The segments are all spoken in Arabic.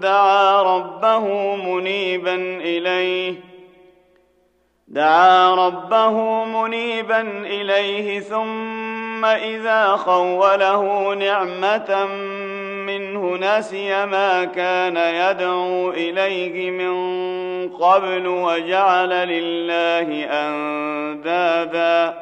دعا ربه منيبا إليه. دعا ربه منيبا إليه ثم إذا خوله نعمة منه نسي ما كان يدعو إليه من قبل وجعل لله أندادا.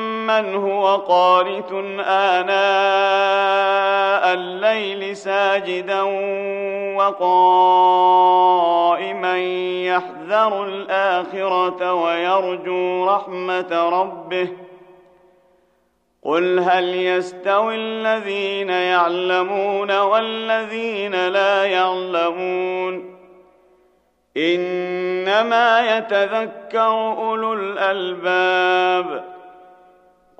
امن هو قانت آناء الليل ساجدا وقائما يحذر الآخرة ويرجو رحمة ربه. قل هل يستوي الذين يعلمون والذين لا يعلمون؟ إنما يتذكر أولو الألباب.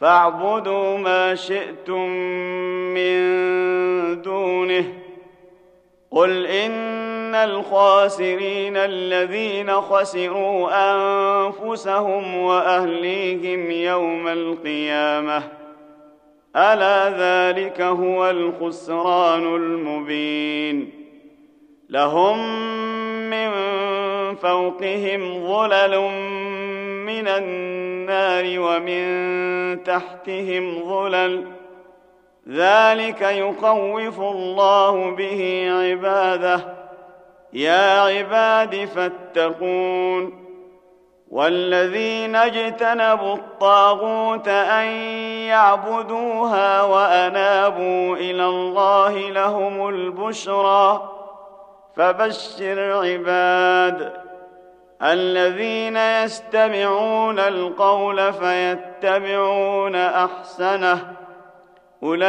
فاعبدوا ما شئتم من دونه. قل إن الخاسرين الذين خسروا أنفسهم وأهليهم يوم القيامة. ألا ذلك هو الخسران المبين. لهم من فوقهم ظلل من النار ومن تحتهم ظلل ذلك يخوف الله به عباده. يا عباد فاتقون. والذين اجتنبوا الطاغوت أن يعبدوها وأنابوا إلى الله لهم البشرى. فبشر عباد. الذين يستمعون القول فيتبعون أحسنه. أولئك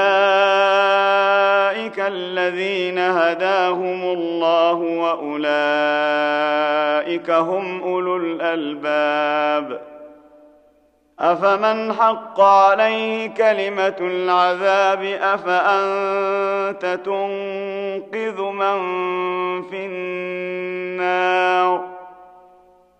الذين هداهم الله وأولئك هم أولو الألباب. أفمن حق عليه كلمة العذاب؟ أفأنت تنقذ من في النار؟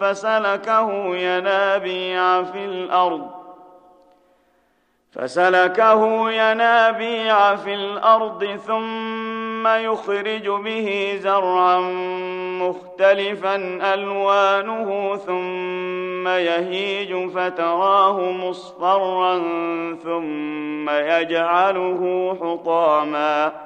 فسلكه ينابيع في الأرض فسلكه ينابيع في الأرض ثم يخرج به زرعا مختلفا ألوانه ثم يهيج فتراه مصفرا ثم يجعله حطاما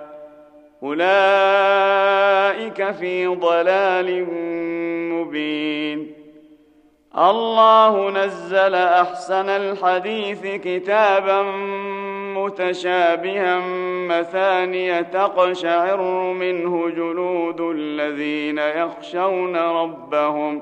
أولئك في ضلال مبين. الله نزل أحسن الحديث كتابا متشابها مثانية تقشعر منه جلود الذين يخشون ربهم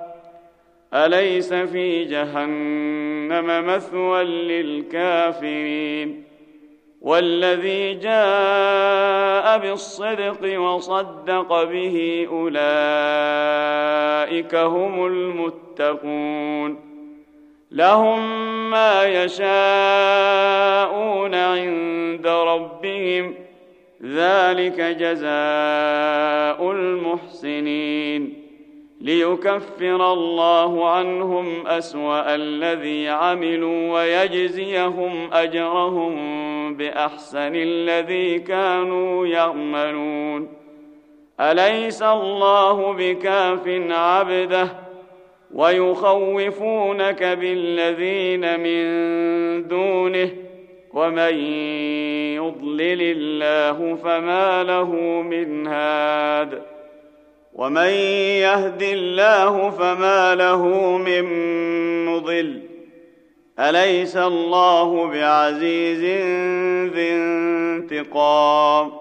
أليس في جهنم مثوى للكافرين؟ والذي جاء بالصدق وصدق به أولئك هم المتقون. لهم ما يشاءون عند ربهم ذلك جزاء المحسنين. ليكفر الله عنهم أسوأ الذي عملوا ويجزيهم أجرهم بأحسن الذي كانوا يعملون. أليس الله بكاف عبده ويخوفونك بالذين من دونه ومن يضلل الله فما له من هاد ومن يهد الله فما له من مضل. أليس الله بعزيز ذي انتقام؟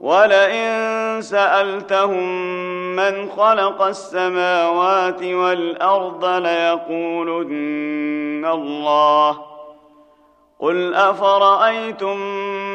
ولئن سألتهم من خلق السماوات والأرض ليقولن الله. قل أفرأيتم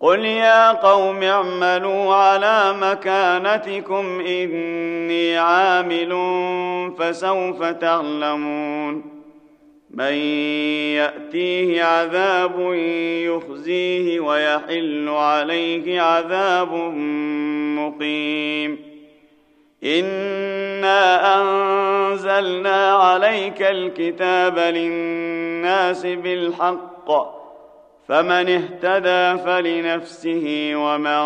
قل يا قوم اعملوا على مكانتكم اني عامل فسوف تعلمون من ياتيه عذاب يخزيه ويحل عليه عذاب مقيم انا انزلنا عليك الكتاب للناس بالحق فمن اهتدى فلنفسه ومن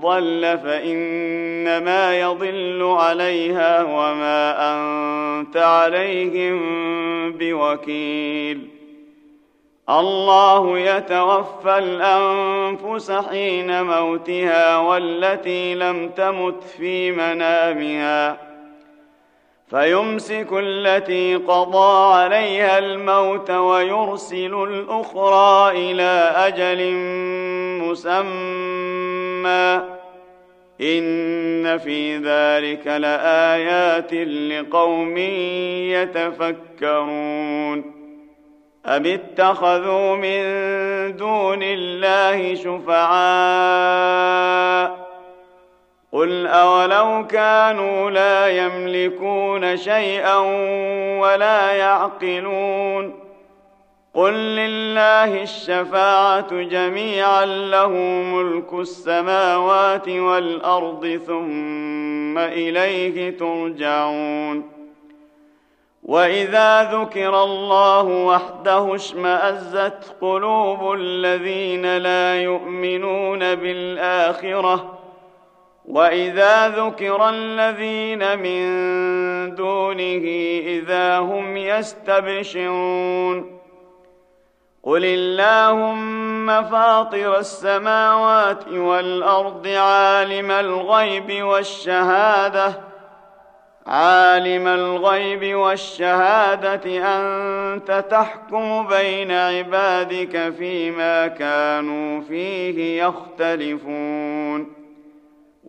ضل فإنما يضل عليها وما أنت عليهم بوكيل. الله يتوفى الأنفس حين موتها والتي لم تمت في منامها. فيمسك التي قضى عليها الموت ويرسل الأخرى إلى أجل مسمى. إن في ذلك لآيات لقوم يتفكرون. أم اتخذوا من دون الله شفعاء؟ قل أولو كانوا لا يملكون شيئا ولا يعقلون قل لله الشفاعة جميعا له ملك السماوات والأرض ثم إليه ترجعون واذا ذكر الله وحده اشمازت قلوب الذين لا يؤمنون بالاخره واذا ذكر الذين من دونه اذا هم يستبشرون قل اللهم فاطر السماوات والارض عالم الغيب والشهاده عالم الغيب والشهاده انت تحكم بين عبادك فيما كانوا فيه يختلفون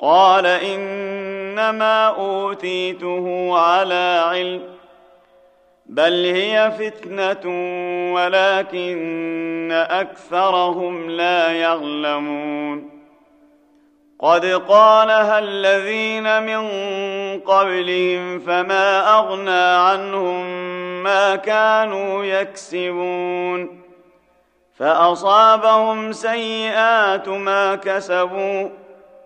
قال إنما أوتيته على علم بل هي فتنة ولكن أكثرهم لا يعلمون. قد قالها الذين من قبلهم فما أغنى عنهم ما كانوا يكسبون. فأصابهم سيئات ما كسبوا.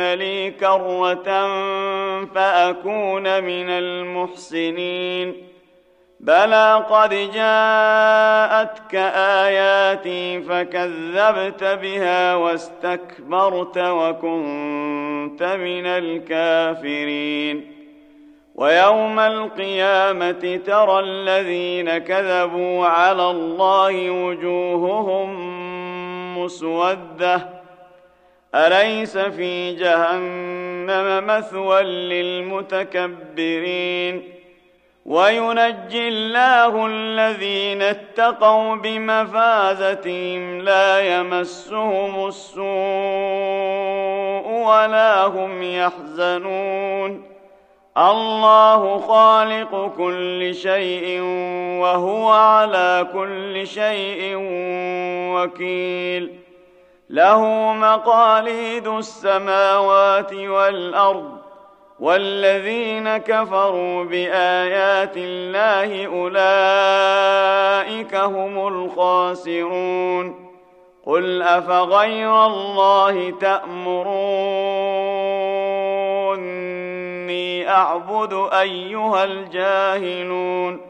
لي كرة فأكون من المحسنين. بلى قد جاءتك آياتي فكذبت بها واستكبرت وكنت من الكافرين. ويوم القيامة ترى الذين كذبوا على الله وجوههم مسودة. أليس في جهنم مثوى للمتكبرين؟ وينجي الله الذين اتقوا بمفازتهم لا يمسهم السوء ولا هم يحزنون. الله خالق كل شيء وهو على كل شيء وكيل. له مقاليد السماوات والأرض والذين كفروا بآيات الله أولئك هم الخاسرون. قل أفغير الله تأمروني أعبد أيها الجاهلون.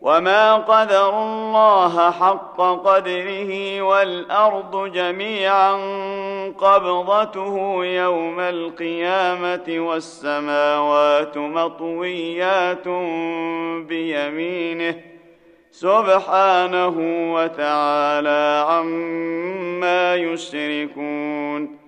وما قدر الله حق قدره والارض جميعا قبضته يوم القيامه والسماوات مطويات بيمينه سبحانه وتعالى عما يشركون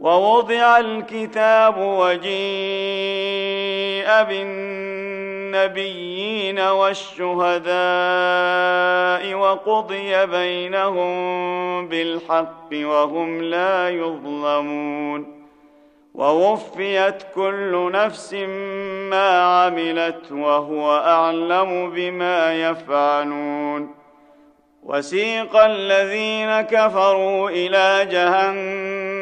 ووضع الكتاب وجيء بالنبيين والشهداء وقضي بينهم بالحق وهم لا يظلمون ووفيت كل نفس ما عملت وهو أعلم بما يفعلون وسيق الذين كفروا إلى جهنم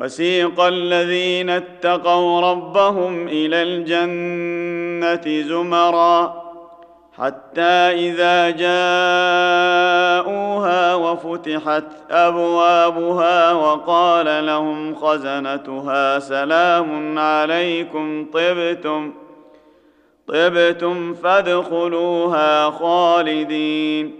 وسيق الذين اتقوا ربهم إلى الجنة زمرا حتى إذا جاءوها وفتحت أبوابها وقال لهم خزنتها سلام عليكم طبتم طبتم فادخلوها خالدين.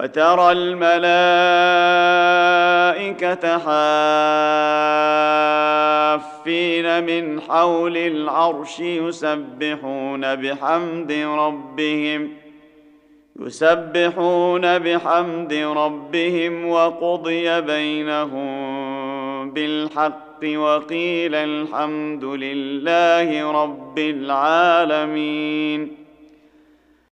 وترى الملائكة حافين من حول العرش يسبحون بحمد ربهم يسبحون بحمد ربهم وقضي بينهم بالحق وقيل الحمد لله رب العالمين.